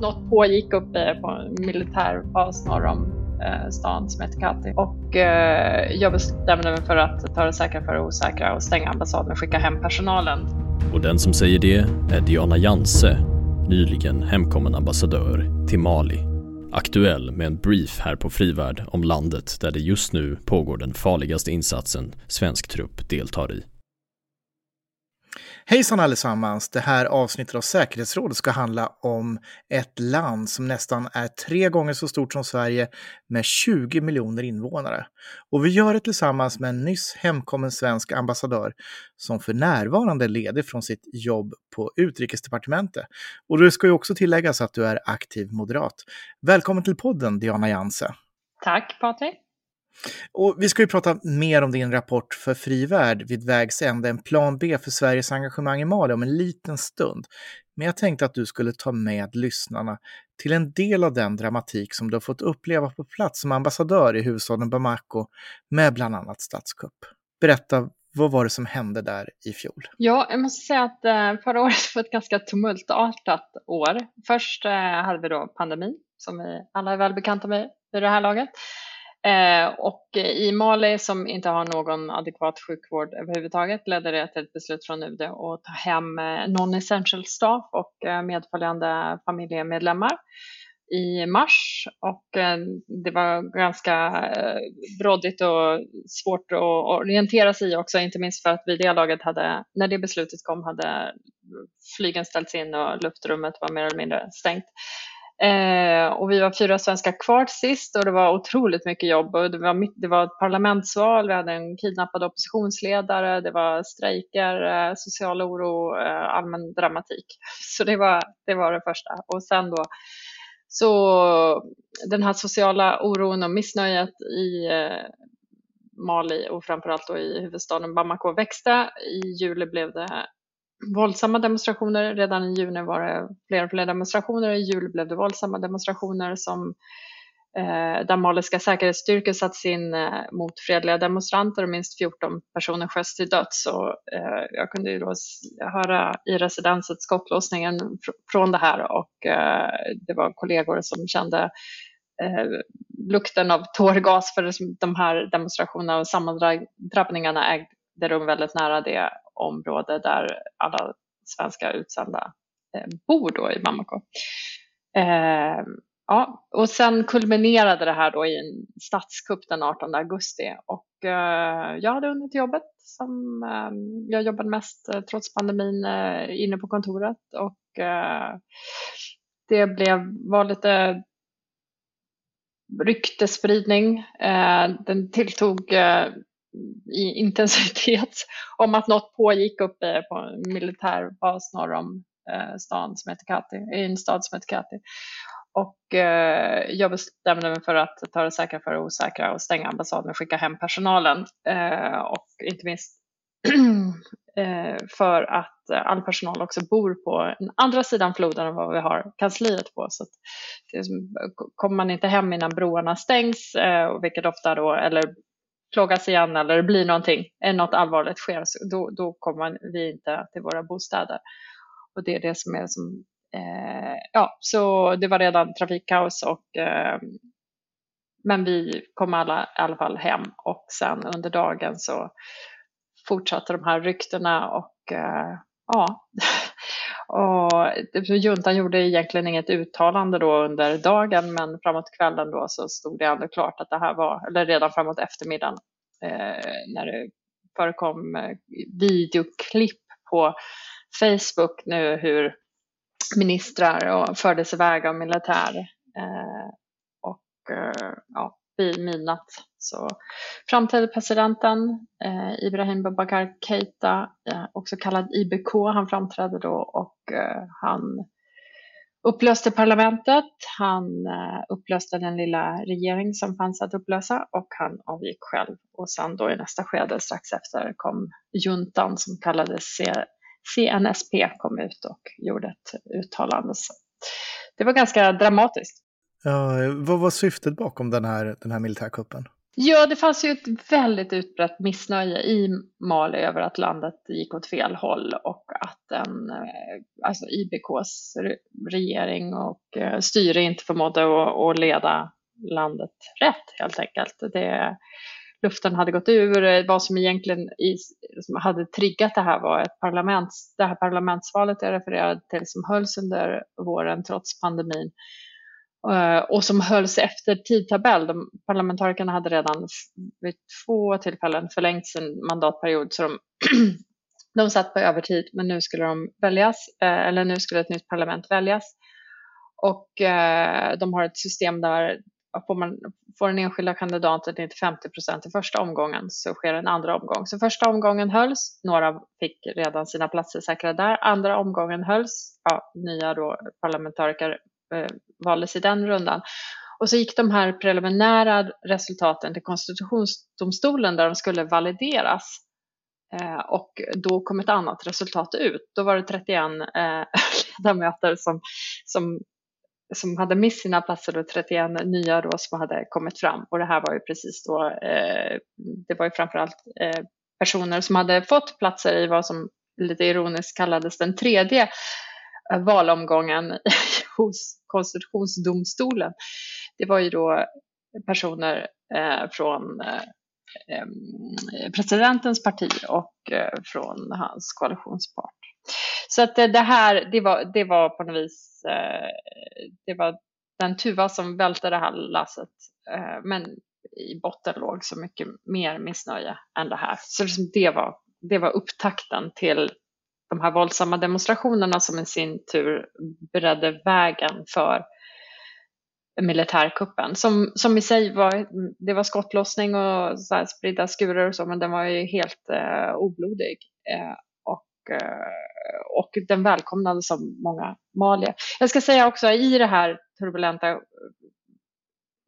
något pågick uppe på en militärbas norr om eh, stan som heter Kati. Och eh, jag bestämde mig för att ta det säkra för det osäkra och stänga ambassaden och skicka hem personalen. Och den som säger det är Diana Janse, nyligen hemkommen ambassadör till Mali. Aktuell med en brief här på Frivärd om landet där det just nu pågår den farligaste insatsen svensk trupp deltar i. Hejsan allesammans! Det här avsnittet av Säkerhetsrådet ska handla om ett land som nästan är tre gånger så stort som Sverige med 20 miljoner invånare. Och vi gör det tillsammans med en nyss hemkommen svensk ambassadör som för närvarande är ledig från sitt jobb på Utrikesdepartementet. Och det ska ju också tilläggas att du är aktiv moderat. Välkommen till podden Diana Janse. Tack Patrik! Och vi ska ju prata mer om din rapport för Fri Värld vid vägs ände, en plan B för Sveriges engagemang i Mali om en liten stund. Men jag tänkte att du skulle ta med lyssnarna till en del av den dramatik som du har fått uppleva på plats som ambassadör i huvudstaden Bamako med bland annat statskupp. Berätta, vad var det som hände där i fjol? Ja, jag måste säga att eh, förra året var ett ganska tumultartat år. Först eh, hade vi då pandemin, som vi alla är väl bekanta med vid det här laget. Eh, och i Mali som inte har någon adekvat sjukvård överhuvudtaget ledde det till ett beslut från UD att ta hem eh, non-essential staff och eh, medföljande familjemedlemmar i mars och det var ganska brådigt och svårt att orientera sig i också, inte minst för att vid det laget hade, när det beslutet kom, hade flygen ställts in och luftrummet var mer eller mindre stängt. Eh, och vi var fyra svenskar kvar sist och det var otroligt mycket jobb. Och det, var, det var ett parlamentsval, vi hade en kidnappad oppositionsledare, det var strejker, eh, social oro, eh, allmän dramatik. Så det var, det var det första. Och sen då så den här sociala oron och missnöjet i eh, Mali och framförallt då i huvudstaden Bamako växte. I juli blev det våldsamma demonstrationer. Redan i juni var det fler och fler demonstrationer. I juli blev det våldsamma demonstrationer som eh, där maliska säkerhetsstyrkor sattes in eh, mot fredliga demonstranter och minst 14 personer sköts till döds. Och, eh, jag kunde ju då höra i residenset skottlossningen fr från det här och eh, det var kollegor som kände eh, lukten av tårgas för de här demonstrationerna och sammandrabbningarna ägde rum väldigt nära det område där alla svenska utsända eh, bor då i Bamako. Eh, ja, och sen kulminerade det här då i en statskupp den 18 augusti och eh, jag hade hunnit jobbet som eh, jag jobbade mest eh, trots pandemin eh, inne på kontoret och det blev, var lite ryktespridning. Den tilltog i intensitet om att något pågick uppe på en militärbas norr om eh, stan som heter Kati, i en stad som heter Kati. Och eh, jag bestämde mig för att ta det säkra för det osäkra och stänga ambassaden och skicka hem personalen. Eh, och inte minst för att all personal också bor på den andra sidan floden än vad vi har kansliet på. Så att det, kommer man inte hem innan broarna stängs, eh, vilket ofta då, eller plågas igen eller det blir någonting, eh, något allvarligt sker, då, då kommer vi inte till våra bostäder. Och det är det som är som, eh, ja, så det var redan trafikkaos och eh, men vi kom alla i alla fall hem och sen under dagen så fortsatte de här ryktena och eh, ja, och typ, juntan gjorde egentligen inget uttalande då under dagen men framåt kvällen då så stod det ändå klart att det här var, eller redan framåt eftermiddagen eh, när det förekom eh, videoklipp på Facebook nu hur ministrar och fördes iväg av militär. Eh, och eh, ja, vid midnatt så framträdde presidenten eh, Ibrahim Babakar Keita, eh, också kallad IBK, han framträdde då och eh, han upplöste parlamentet, han eh, upplöste den lilla regering som fanns att upplösa och han avgick själv. Och sen då i nästa skede strax efter kom juntan som kallades CNSP kom ut och gjorde ett uttalande. Så det var ganska dramatiskt. Uh, vad var syftet bakom den här, den här militärkuppen? Ja, det fanns ju ett väldigt utbrett missnöje i Mali över att landet gick åt fel håll och att den, eh, alltså IBKs regering och eh, styre inte förmådde att leda landet rätt helt enkelt. Det, luften hade gått ur. Vad som egentligen i, som hade triggat det här var ett parlaments, det här parlamentsvalet jag refererade till som hölls under våren trots pandemin Eh, Eh, och som hölls efter tidtabell. De, parlamentarikerna hade redan vid två tillfällen förlängt sin mandatperiod så de, de satt på övertid men nu skulle de väljas, eh, eller nu skulle ett nytt parlament väljas. Och eh, de har ett system där får, man, får den enskilda kandidaten inte 50 procent i första omgången så sker en andra omgång. Så första omgången hölls, några fick redan sina platser säkrade där. Andra omgången hölls, ja, nya då parlamentariker Eh, valdes i den rundan. Och så gick de här preliminära resultaten till konstitutionsdomstolen där de skulle valideras. Eh, och då kom ett annat resultat ut. Då var det 31 eh, ledamöter som, som, som hade mist sina platser och 31 nya då som hade kommit fram. Och det här var ju precis då, eh, det var ju framförallt eh, personer som hade fått platser i vad som lite ironiskt kallades den tredje eh, valomgången hos konstitutionsdomstolen. Det var ju då eh, personer eh, från eh, presidentens parti och eh, från hans koalitionspart. Så att eh, det här, det var, det var på något vis, eh, det var den tuva som välte det här lasset. Men i botten låg så mycket mer missnöje än det här. Så liksom det var, det var upptakten till de här våldsamma demonstrationerna som i sin tur beredde vägen för militärkuppen som, som i sig var, det var skottlossning och så här spridda skurar och så, men den var ju helt eh, oblodig. Eh, och, eh, och den välkomnades av många malier. Jag ska säga också i det här turbulenta,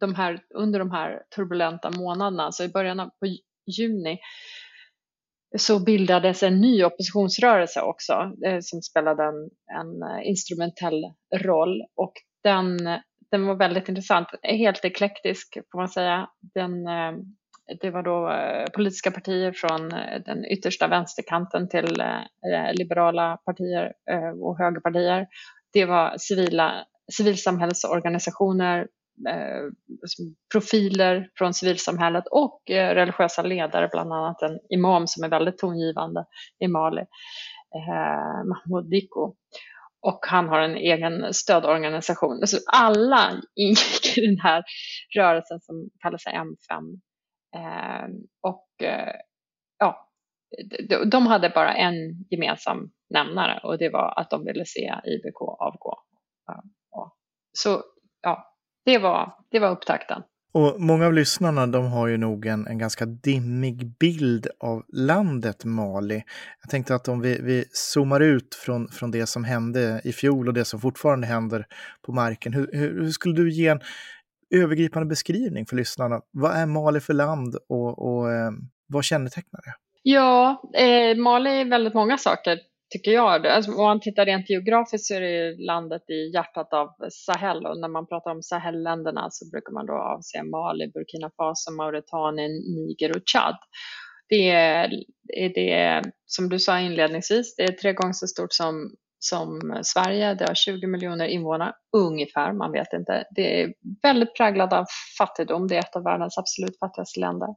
de här, under de här turbulenta månaderna, alltså i början av juni, så bildades en ny oppositionsrörelse också eh, som spelade en, en eh, instrumentell roll och den, den var väldigt intressant, helt eklektisk får man säga. Den, eh, det var då eh, politiska partier från eh, den yttersta vänsterkanten till liberala partier och högerpartier. Det var civila, civilsamhällsorganisationer, Eh, liksom, profiler från civilsamhället och eh, religiösa ledare, bland annat en imam som är väldigt tongivande i Mali, eh, Mahmoud Diko. Och han har en egen stödorganisation. Så alla ingick i den här rörelsen som kallar sig M5. Eh, och ja, de hade bara en gemensam nämnare och det var att de ville se IBK avgå. Så ja, det var, det var upptakten. Och många av lyssnarna de har ju nog en, en ganska dimmig bild av landet Mali. Jag tänkte att om vi, vi zoomar ut från, från det som hände i fjol och det som fortfarande händer på marken. Hur, hur, hur skulle du ge en övergripande beskrivning för lyssnarna? Vad är Mali för land och, och eh, vad kännetecknar det? Ja, eh, Mali är väldigt många saker tycker jag. Alltså, om man tittar rent geografiskt så är det landet i hjärtat av Sahel och när man pratar om Sahelländerna så brukar man då avse Mali, Burkina Faso, Mauretanien, Niger och Chad. Det är, det som du sa inledningsvis, det är tre gånger så stort som, som Sverige. Det har 20 miljoner invånare, ungefär, man vet inte. Det är väldigt präglat av fattigdom. Det är ett av världens absolut fattigaste länder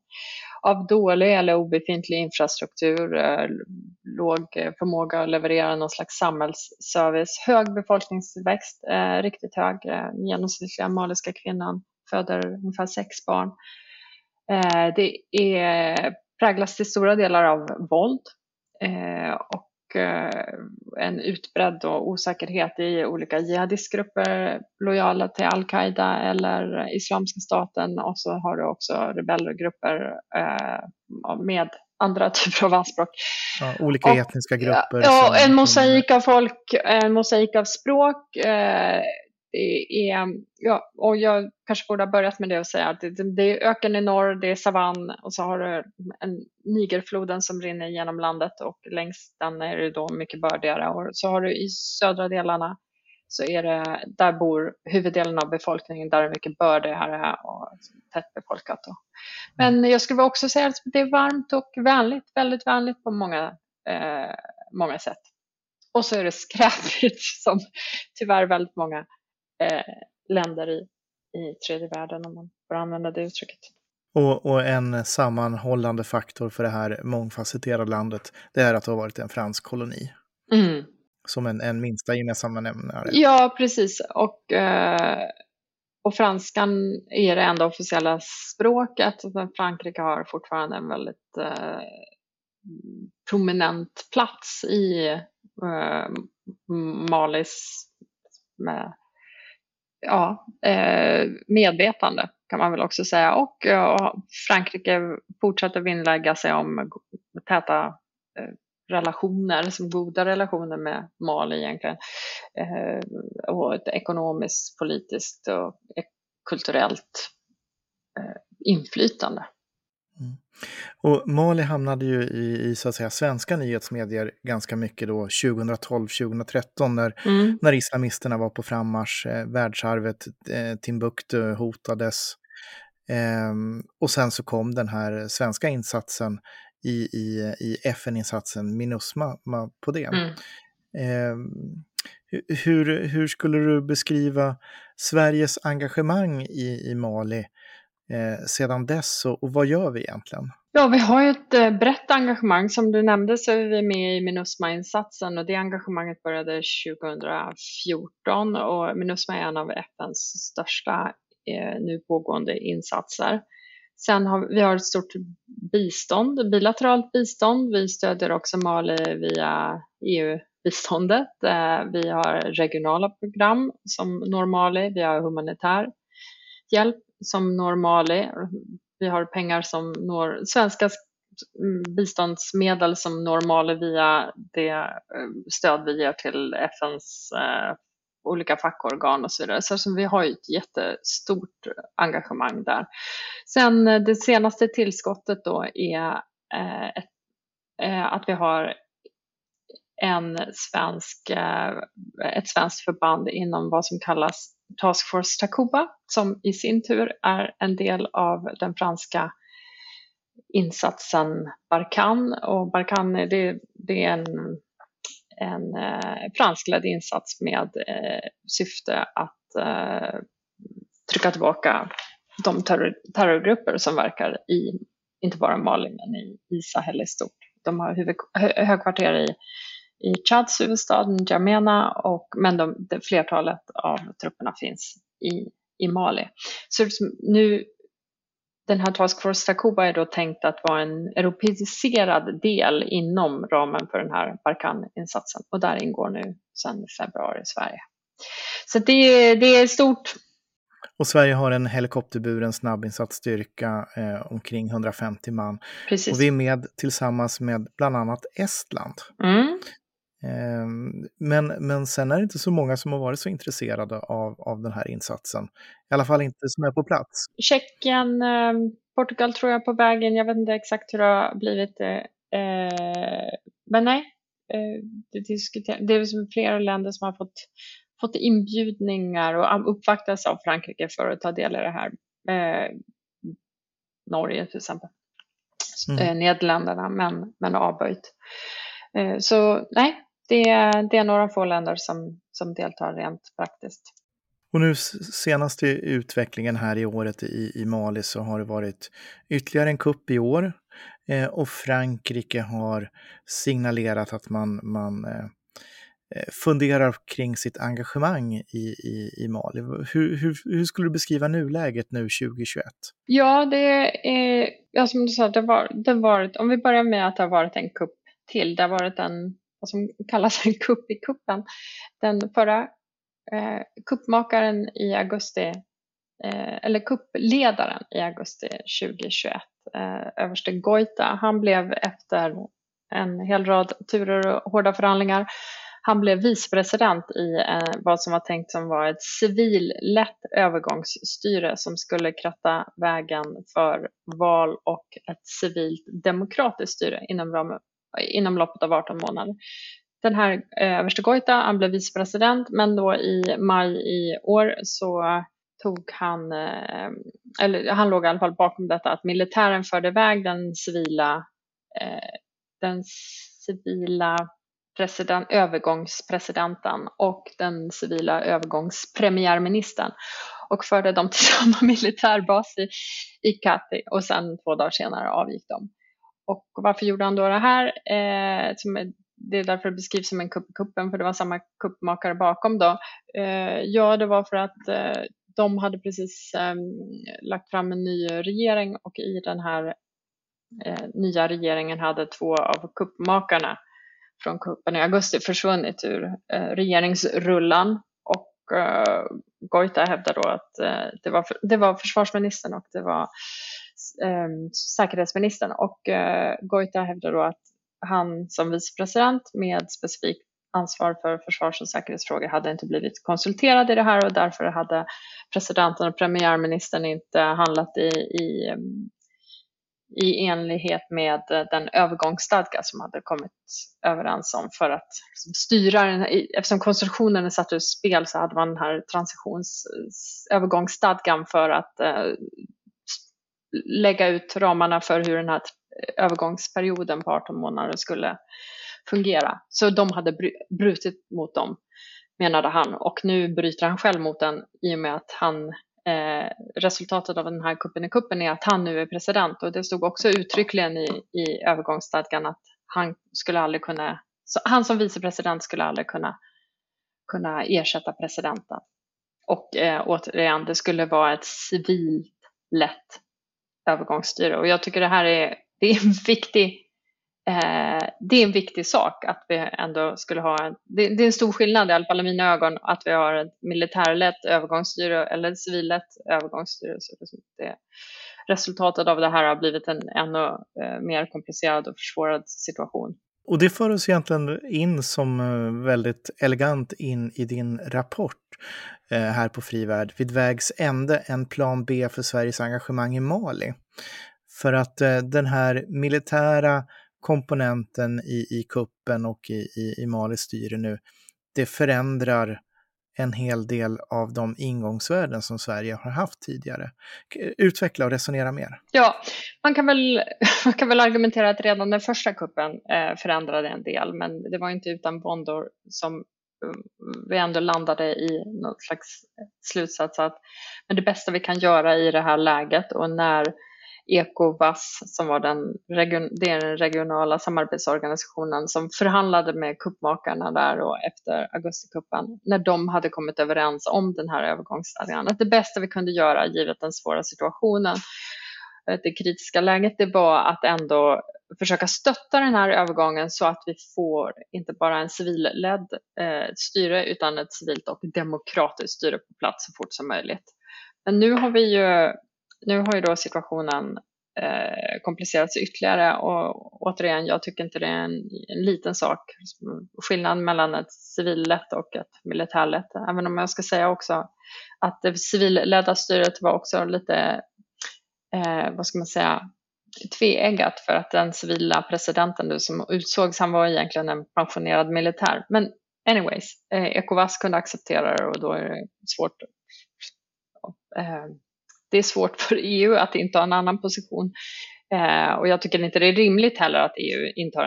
av dålig eller obefintlig infrastruktur, eh, låg förmåga att leverera någon slags samhällsservice, hög befolkningstillväxt, eh, riktigt hög. Eh, den genomsnittliga maliska kvinnan föder ungefär sex barn. Det är, präglas till stora delar av våld och en utbredd osäkerhet i olika jihadistgrupper lojala till al-Qaida eller Islamiska staten och så har du också rebellgrupper eh, med andra typer av anspråk. Ja, olika och, etniska grupper. Ja, en mosaik av folk, en mosaik av språk. Det är, ja, och jag kanske borde ha börjat med det och säga att det, det är öken i norr, det är savann och så har du en Nigerfloden som rinner genom landet och längs den är det då mycket bördigare och så har du i södra delarna så är det, där bor huvuddelen av befolkningen, där är mycket bördigare och tätt befolkat. Då. Men jag skulle också säga att det är varmt och vänligt, väldigt vänligt på många, eh, många sätt. Och så är det skräpigt som tyvärr väldigt många eh, länder i, i tredje världen, om man får använda det uttrycket. Och, och, en sammanhållande faktor för det här mångfacetterade landet, det är att det har varit en fransk koloni. Mm. Som en, en minsta gemensamma nämnare. Ja, precis. Och, eh, och franskan är det enda officiella språket. Frankrike har fortfarande en väldigt eh, prominent plats i eh, Malis med, ja, eh, medvetande kan man väl också säga. Och Frankrike fortsätter vinnlägga sig om täta eh, relationer, som goda relationer med Mali egentligen. Eh, och ett ekonomiskt, politiskt och kulturellt inflytande. Mm. Och Mali hamnade ju i, i, så att säga svenska nyhetsmedier ganska mycket då 2012-2013 när, mm. när islamisterna var på frammarsch. Eh, världsarvet eh, Timbuktu hotades. Eh, och sen så kom den här svenska insatsen i, i, i FN-insatsen Minusma på det. Mm. Eh, hur, hur skulle du beskriva Sveriges engagemang i, i Mali eh, sedan dess och, och, vad gör vi egentligen? Ja, vi har ju ett eh, brett engagemang. Som du nämnde så är vi med i Minusma-insatsen och det engagemanget började 2014 och Minusma är en av FNs största eh, nu pågående insatser. Sen har vi har ett stort bistånd, bilateralt bistånd. Vi stödjer också Mali via EU-biståndet. Eh, vi har regionala program som når Mali. Vi har humanitär hjälp som når Mali. Vi har pengar som når svenska mm, biståndsmedel som når Mali via det eh, stöd vi ger till FNs eh, olika fackorgan och så vidare. Så vi har ju ett jättestort engagemang där. Sen eh, det senaste tillskottet då är eh, ett, eh, att vi har en svensk, eh, ett svenskt förband inom vad som kallas Task Force Takuba som i sin tur är en del av den franska insatsen Barkan och Barkan det, det är en en eh, franskledd insats med eh, syfte att eh, trycka tillbaka de terror, terrorgrupper som verkar i, inte bara Mali, men i, i Sahel i stort. De har huvud, hö, högkvarter i, i Chads huvudstad N'Djamena, och, men de, de, flertalet av trupperna finns i, i Mali. Så nu den här Task Force Takuba är då tänkt att vara en europeiserad del inom ramen för den här Barkan-insatsen och där ingår nu sedan februari Sverige. Så det, det är stort. Och Sverige har en helikopterburen snabbinsatsstyrka eh, omkring 150 man. Precis. Och vi är med tillsammans med bland annat Estland. Mm. Ehm, men, men sen är det inte så många som har varit så intresserade av, av den här insatsen. I alla fall inte som är på plats. Tjeckien, ehm, Portugal tror jag på vägen. Jag vet inte exakt hur det har blivit. Eh, men nej, eh, det, diskuter- det är flera länder som har fått, fått inbjudningar och uppvaktas av Frankrike för att ta del i det här. Eh, Norge till exempel. Mm. Nederländerna, men, men avböjt. Så nej, det, det är några få länder som, som deltar rent praktiskt. Och nu senast i utvecklingen här i året i, i Mali så har det varit ytterligare en kupp i år eh, och Frankrike har signalerat att man, man eh, eh funderar kring sitt engagemang i, i, i Mali. Hur, hur, hur, skulle du beskriva nuläget nu 2021? Ja, det är, ja, som du sa, det var, det varit, om vi börjar med att det har varit en kupp till. Det har varit en vad som kallas en kupp i kuppen. Den förra eh, kuppmakaren i augusti, eh, eller kuppledaren i augusti 2021, eh, överste Goita, han blev efter en hel rad turer och hårda förhandlingar han blev vicepresident i eh, vad som var tänkt som var ett civillätt övergångsstyre som skulle kratta vägen för val och ett civilt demokratiskt styre inom ramen inom loppet av 18 månader. den här eh, överste Goita, han blev vicepresident, men då i maj i år så tog han, eh, eller han låg i alla fall bakom detta, att militären förde iväg den civila, eh, den civila president, övergångspresidenten och den civila övergångspremiärministern och förde dem till samma militärbas i, i Kati och sen två dagar senare avgick de. Och varför gjorde han då det här? Eh, som, det är därför det beskrivs som en kupp i kuppen, för det var samma kuppmakare bakom då. Eh, ja, det var för att eh, de hade precis eh, lagt fram en ny regering och i den här eh, nya regeringen hade två av kuppmakarna från kuppen i augusti försvunnit ur eh, regeringsrullan och eh, Goita hävdar då att eh, det, var, det var försvarsministern och det var eh, säkerhetsministern och eh, Goita hävdar då att han som vicepresident med specifikt ansvar för försvars och säkerhetsfrågor hade inte blivit konsulterad i det här och därför hade presidenten och premiärministern inte handlat i, i i enlighet med den övergångsstadga som hade kommit överens om för att liksom, styra den. Eftersom konstruktionen är satt ur spel så hade man den här transitionsövergångsstadgan för att eh, lägga ut ramarna för hur den här övergångsperioden på 18 månader skulle fungera. Så de hade brutit mot dem, menade han. Och nu bryter han själv mot den i och med att han Eh, resultatet av den här kuppen i kuppen är att han nu är president och det stod också uttryckligen i, i övergångsstadgan att han skulle aldrig kunna, han som vicepresident skulle aldrig kunna, kunna ersätta presidenten. Och eh, återigen, det skulle vara ett civilt lätt övergångsstyre och jag tycker det här är, det är en viktig Eh, det är en viktig sak att vi ändå skulle ha, det, det, är en stor skillnad i alla fall i mina ögon att vi har ett militärlett övergångsstyre eller ett civillätt övergångsstyre. Så det, resultatet av det här har blivit en ännu eh, mer komplicerad och försvårad situation. Och det för oss egentligen in som eh, väldigt elegant in i din rapport eh, här på Frivärd, vid vägs ände, en plan B för Sveriges engagemang i Mali. För att eh, den här militära komponenten i, i kuppen och i, i, i Malis styre nu, det förändrar en hel del av de ingångsvärden som Sverige har haft tidigare. Utveckla och resonera mer. Ja, man kan väl, man kan väl argumentera att redan den första kuppen eh, förändrade en del, men det var inte utan våndor som mm, vi ändå landade i något slags eh, slutsats att men det bästa vi kan göra i det här läget och när Ecowas som var den, den regionala samarbetsorganisationen som förhandlade med kuppmakarna där och efter augustikuppen när de hade kommit överens om den här övergångsstadgan. Att det bästa vi kunde göra givet den svåra situationen, eh, det kritiska läget, det var att ändå försöka stötta den här övergången så att vi får inte bara en civilledd eh, styre utan ett civilt och demokratiskt styre på plats så fort som möjligt. Men nu har vi ju nu har ju då situationen eh, komplicerats ytterligare och återigen, jag tycker inte det är en, en liten sak. Skillnad mellan ett civillätt och ett militärlätt. Även om jag ska säga också att det civilledda styret var också lite, eh, vad ska man säga, tveeggat för att den civila presidenten nu som utsågs, han var egentligen en pensionerad militär. Men anyways, eh, Ecowas kunde acceptera det och då är det svårt eh, det är svårt för EU att inta en annan position. Eh, och jag tycker inte det är rimligt heller att EU intar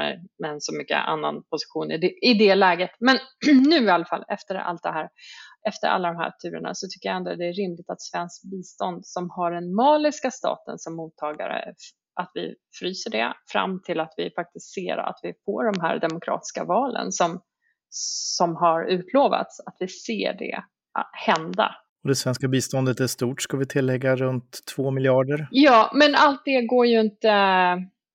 en så mycket annan position i det, i det läget. Men nu i alla fall, efter allt det här, efter alla de här turerna, så tycker jag ändå det är rimligt att svenskt bistånd som har den maliska staten som mottagare, att vi fryser det fram till att vi faktiskt ser att vi får de här demokratiska valen som, som har utlovats, att vi ser det hända och det svenska biståndet är stort, ska vi tillägga, runt 2 miljarder. Ja, men allt det går ju inte...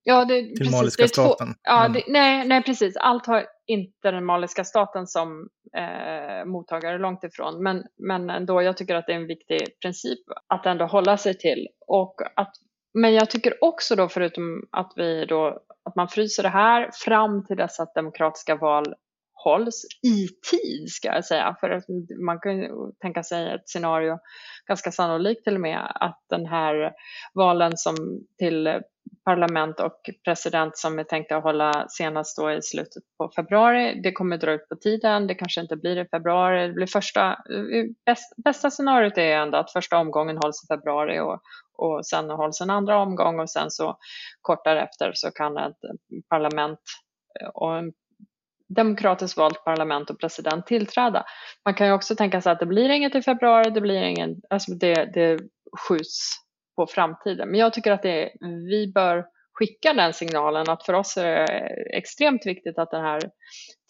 Ja, det, Till precis, maliska staten. Två, ja, mm. det, nej, nej, precis. Allt har inte den maliska staten som eh, mottagare, långt ifrån. Men, men ändå, jag tycker att det är en viktig princip att ändå hålla sig till. Och att, men jag tycker också då, förutom att, vi då, att man fryser det här fram till dess att demokratiska val hålls i tid ska jag säga. För att man kan tänka sig ett scenario, ganska sannolikt till och med, att den här valen som till parlament och president som är tänkta att hålla senast då i slutet på februari. Det kommer dra ut på tiden, det kanske inte blir i februari. Det blir första, bästa scenariot är ändå att första omgången hålls i februari och, och sen hålls en andra omgång och sen så kort därefter så kan ett parlament och en demokratiskt valt parlament och president tillträda. Man kan ju också tänka sig att det blir inget i februari, det blir ingen, alltså det, det skjuts på framtiden. Men jag tycker att det, vi bör skicka den signalen att för oss är det extremt viktigt att den här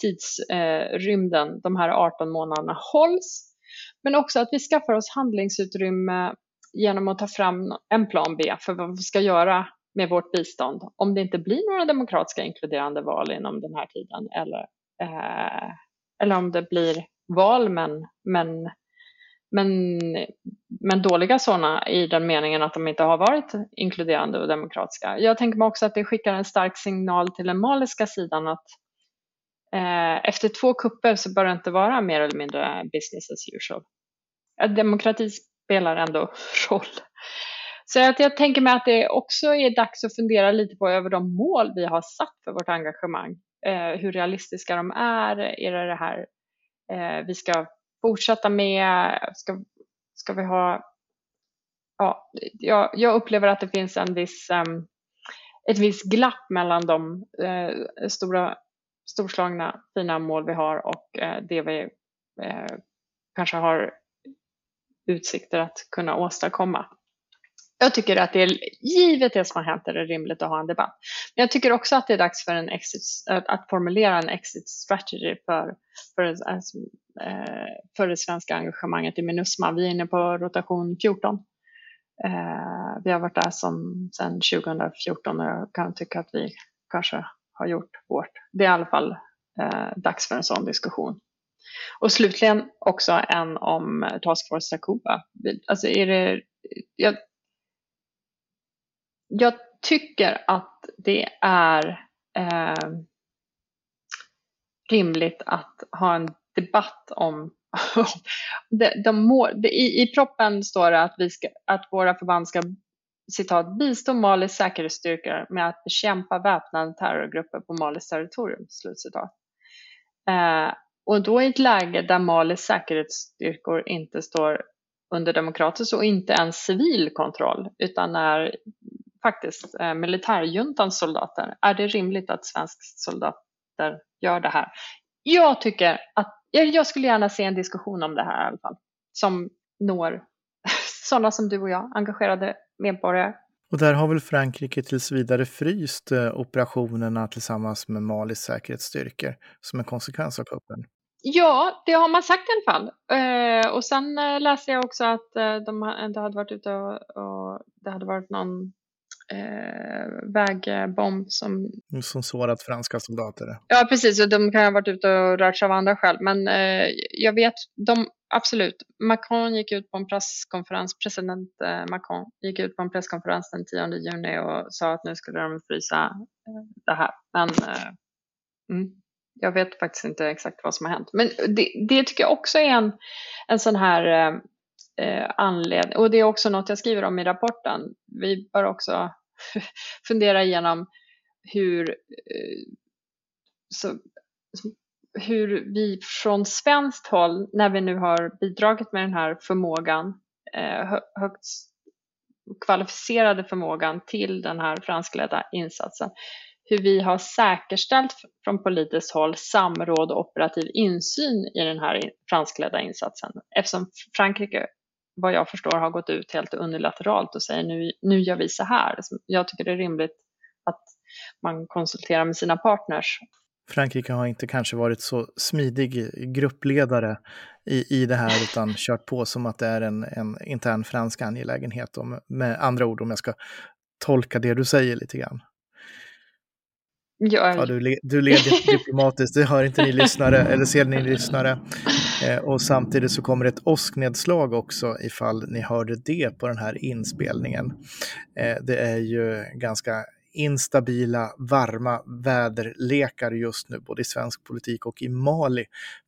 tidsrymden, eh, de här 18 månaderna hålls. Men också att vi skaffar oss handlingsutrymme genom att ta fram en plan B för vad vi ska göra med vårt bistånd om det inte blir några demokratiska inkluderande val inom den här tiden eller, eh, eller om det blir val men, men men, men dåliga sådana i den meningen att de inte har varit inkluderande och demokratiska. Jag tänker mig också att det skickar en stark signal till den maliska sidan att eh, efter två kupper så bör det inte vara mer eller mindre business as usual. Demokrati spelar ändå roll. Så att jag tänker mig att det också är dags att fundera lite på över de mål vi har satt för vårt engagemang. Eh, hur realistiska de är. Är det det här eh, vi ska fortsätta med? Ska, ska vi ha... Ja, jag, jag upplever att det finns en viss, um, ett visst glapp mellan de uh, stora, storslagna fina mål vi har och uh, det vi uh, kanske har utsikter att kunna åstadkomma. Jag tycker att det är, givet det som har hänt, är det rimligt att ha en debatt. Men jag tycker också att det är dags för en exit, att formulera en exit strategy för, för, alltså, eh, för det svenska engagemanget i Minusma. Vi är inne på rotation 14. Eh, vi har varit där som, sedan 2014 och jag kan tycka att vi kanske har gjort vårt. Det är i alla fall eh, dags för en sån diskussion. Och slutligen också en om Task Force Takuba. Alltså är det, jag jag tycker att det är eh, rimligt att ha en debatt om de, de mål, de, i, I proppen står det att, vi ska, att våra förband ska citat, bistå Malis säkerhetsstyrkor med att bekämpa väpnade terrorgrupper på Malis territorium. Slutcitat. Eh, och då i ett läge där Malis säkerhetsstyrkor inte står under demokratisk och inte ens civil kontroll utan är faktiskt eh, militärjuntans soldater. Är det rimligt att svenska soldater gör det här? Jag tycker att, jag skulle gärna se en diskussion om det här i alla fall, som når sådana som du och jag, engagerade medborgare. Och där har väl Frankrike tills vidare fryst eh, operationerna tillsammans med Malis säkerhetsstyrkor som en konsekvens av kuppen? Ja, det har man sagt i alla fall. Eh, och sen eh, läste jag också att eh, de inte hade varit ute och, och, det hade varit någon eh, vägbomb som... Som sårat franska soldater? Ja, precis. Och de kan ha varit ute och rört sig av andra skäl. Men eh, jag vet, de, absolut. Macron gick ut på en presskonferens, president eh, Macron gick ut på en presskonferens den 10 juni och sa att nu skulle de frysa eh, det här. Men eh, mm, jag vet faktiskt inte exakt vad som har hänt. Men det, det tycker jag också är en, en sån här eh, eh anledning, och det är också något jag skriver om i rapporten. Vi bör också fundera igenom hur, eh, så, hur vi från svenskt håll, när vi nu har bidragit med den här förmågan, eh, högt kvalificerade förmågan till den här franskledda insatsen, hur vi har säkerställt från politiskt håll samråd och operativ insyn i den här franskledda insatsen. Eftersom Frankrike vad jag förstår har gått ut helt unilateralt och säger nu, nu gör vi så här. Jag tycker det är rimligt att man konsulterar med sina partners. Frankrike har inte kanske varit så smidig gruppledare i, i det här utan kört på som att det är en, en intern fransk angelägenhet. Om, med andra ord, om jag ska tolka det du säger lite grann. Ja, ja du, du leder diplomatiskt, det hör inte ni lyssnare, eller ser ni lyssnare. Eh, och samtidigt så kommer ett åsknedslag också ifall ni hörde det på den här inspelningen. Eh, det är ju ganska instabila, varma väderlekar just nu, både i svensk politik och i Mali,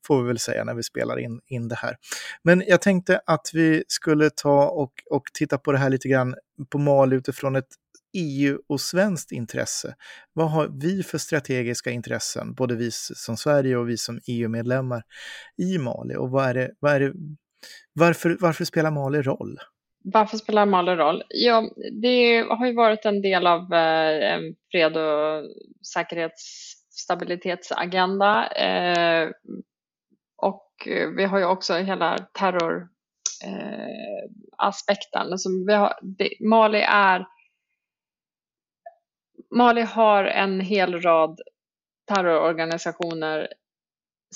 får vi väl säga när vi spelar in, in det här. Men jag tänkte att vi skulle ta och, och titta på det här lite grann på Mali utifrån ett EU och svenskt intresse? Vad har vi för strategiska intressen, både vi som Sverige och vi som EU-medlemmar i Mali? Och vad är det, vad är det, varför, varför spelar Mali roll? Varför spelar Mali roll? Ja, det har ju varit en del av eh, en fred och säkerhetsstabilitetsagenda. Eh, och vi har ju också hela terroraspekten. Eh, alltså Mali är Mali har en hel rad terrororganisationer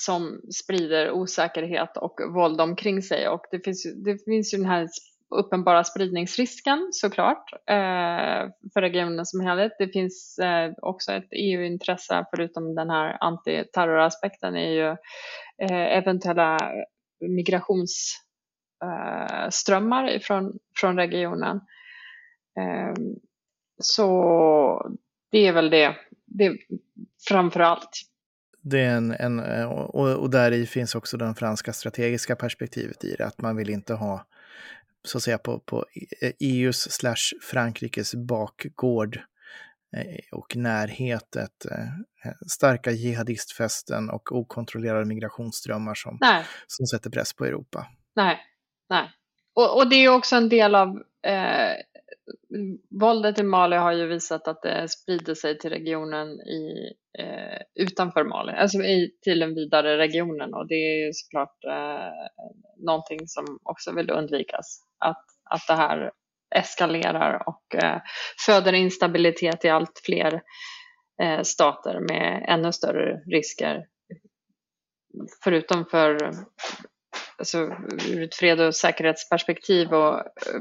som sprider osäkerhet och våld omkring sig och det finns, det finns ju den här uppenbara spridningsrisken såklart eh, för regionen som helhet. Det finns eh, också ett EU-intresse förutom den här antiterroraspekten är ju eh, eventuella migrationsströmmar eh, från, från regionen. Ehm, så det är väl det, det framför allt. Det är en, en, och, och där i finns också det franska strategiska perspektivet i det, att man vill inte ha så att säga på, på EUs slash Frankrikes bakgård eh, och närhet ett eh, starka jihadistfästen och okontrollerade migrationsströmmar som, som sätter press på Europa. Nej, nej. Och, och det är också en del av eh, våldet i Mali har ju visat att det sprider sig till regionen i, eh, utanför Mali, alltså i, till den vidare regionen och det är ju såklart eh, någonting som också vill undvikas. Att, att det här eskalerar och eh, föder instabilitet i allt fler eh, stater med ännu större risker. Förutom för alltså, ur ett fred och säkerhetsperspektiv och eh,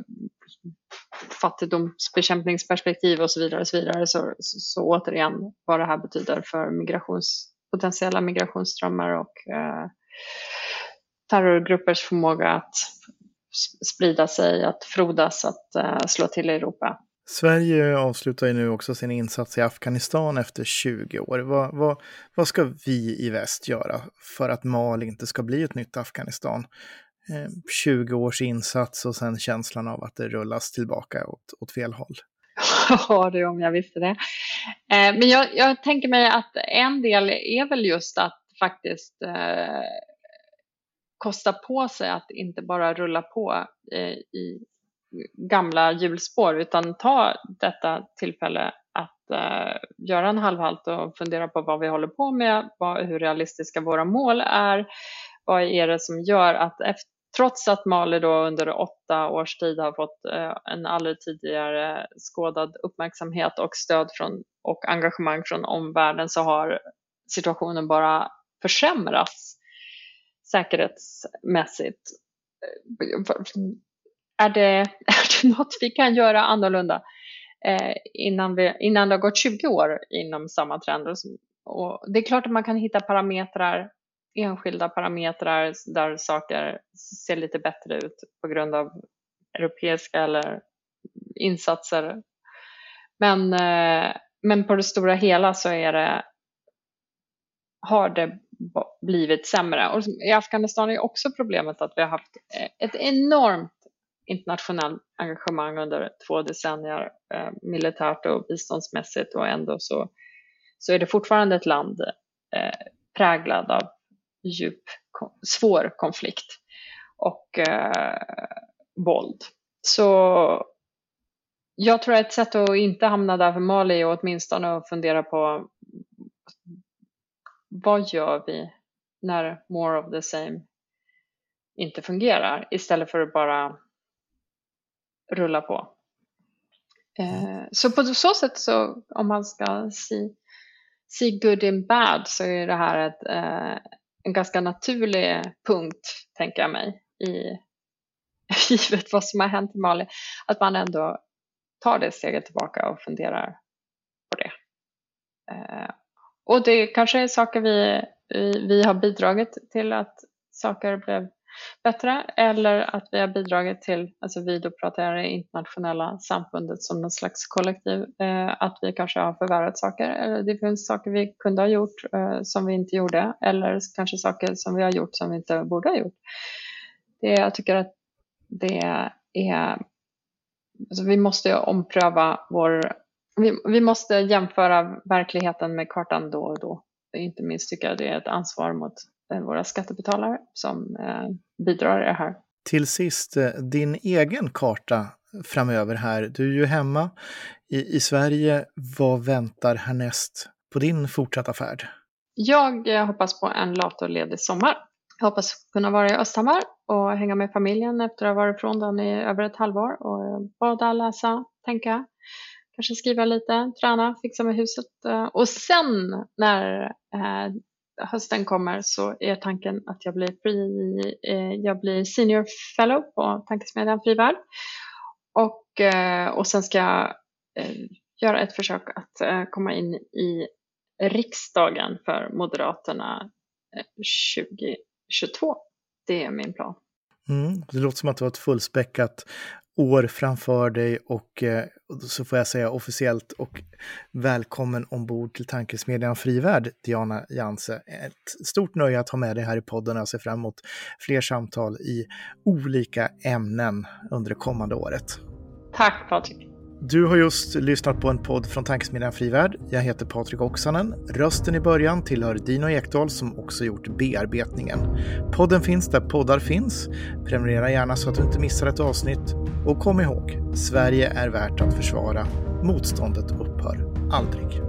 fattigdomsbekämpningsperspektiv och så vidare, och så, vidare så, så, så återigen vad det här betyder för migrations, potentiella migrationsströmmar och eh, terrorgruppers förmåga att sprida sig, att frodas, att eh, slå till i Europa. Sverige avslutar ju nu också sin insats i Afghanistan efter 20 år. Vad, vad, vad ska vi i väst göra för att Mali inte ska bli ett nytt Afghanistan? Eh, 20 års insats och sen känslan av att det rullas tillbaka åt, åt fel håll. Ja, det om jag visste det. Eh, men jag, jag, tänker mig att en del är väl just att faktiskt eh, kosta på sig att inte bara rulla på eh, i gamla hjulspår utan ta detta tillfälle att eh, göra en halvhalt och fundera på vad vi håller på med, vad, hur realistiska våra mål är, vad är det som gör att efter, trots att Mali då under åtta års tid har fått eh, en aldrig tidigare skådad uppmärksamhet och stöd från, och engagemang från omvärlden så har situationen bara försämrats säkerhetsmässigt. Eh, är det, är det något vi kan göra annorlunda eh, innan, vi, innan det har gått 20 år inom samma trend? Och det är klart att man kan hitta parametrar enskilda parametrar där saker ser lite bättre ut på grund av europeiska eller insatser. Men, eh, men på det stora hela så är det, har det blivit sämre. Och I Afghanistan är också problemet att vi har haft eh, ett enormt internationellt engagemang under två decennier eh, militärt och biståndsmässigt och ändå så, så är det fortfarande ett land eh, präglad av djup, svår konflikt och eh, våld. Så jag tror att ett sätt att inte hamna där för Mali är åtminstone att fundera på vad gör vi när more of the same inte fungerar istället för att bara rulla på. Eh, så på så sätt så om man ska see, see good in bad så är det här ett, eh, en ganska naturlig punkt, tänker jag mig, i givet vad som har hänt i Mali, att man ändå tar det steget tillbaka och funderar på det. Eh, och det kanske är saker vi, vi, vi har bidragit till att saker blev bättre eller att vi har bidragit till, alltså vi då pratar jag det internationella samfundet som någon slags kollektiv, eh, att vi kanske har förvärrat saker eller det finns saker vi kunde ha gjort eh, som vi inte gjorde eller kanske saker som vi har gjort som vi inte borde ha gjort. Det, jag tycker att det är, alltså vi måste ompröva vår vi, vi måste jämföra verkligheten med kartan då och då. Inte minst tycker jag det är ett ansvar mot våra skattebetalare som eh, bidrar i det här. Till sist, eh, din egen karta framöver här. Du är ju hemma i, i Sverige. Vad väntar härnäst på din fortsatta färd? Jag eh, hoppas på en latorledig sommar. Jag hoppas kunna vara i Östhammar och hänga med familjen efter att ha varit ifrån den i över ett halvår och bada, läsa, tänka, kanske skriva lite, träna, fixa med huset. Eh, och sen när eh, hösten kommer så är tanken att jag blir, free, eh, jag blir senior fellow på Tankesmedjan Frivärd. Och, eh, och sen ska jag eh, göra ett försök att komma in i riksdagen för Moderaterna 2022. Det är min plan. Mm, det låter som att du har ett fullspäckat år framför dig och eh, så får jag säga officiellt och välkommen ombord till Tankesmedjan Frivärd, Diana Janse. Ett stort nöje att ha med dig här i podden och jag ser fram emot fler samtal i olika ämnen under det kommande året. Tack Patrik. Du har just lyssnat på en podd från Tankesmedjan Frivärd. Jag heter Patrik Oksanen. Rösten i början tillhör Dino Ekdahl som också gjort bearbetningen. Podden finns där poddar finns. Prenumerera gärna så att du inte missar ett avsnitt. Och kom ihåg, Sverige är värt att försvara. Motståndet upphör aldrig.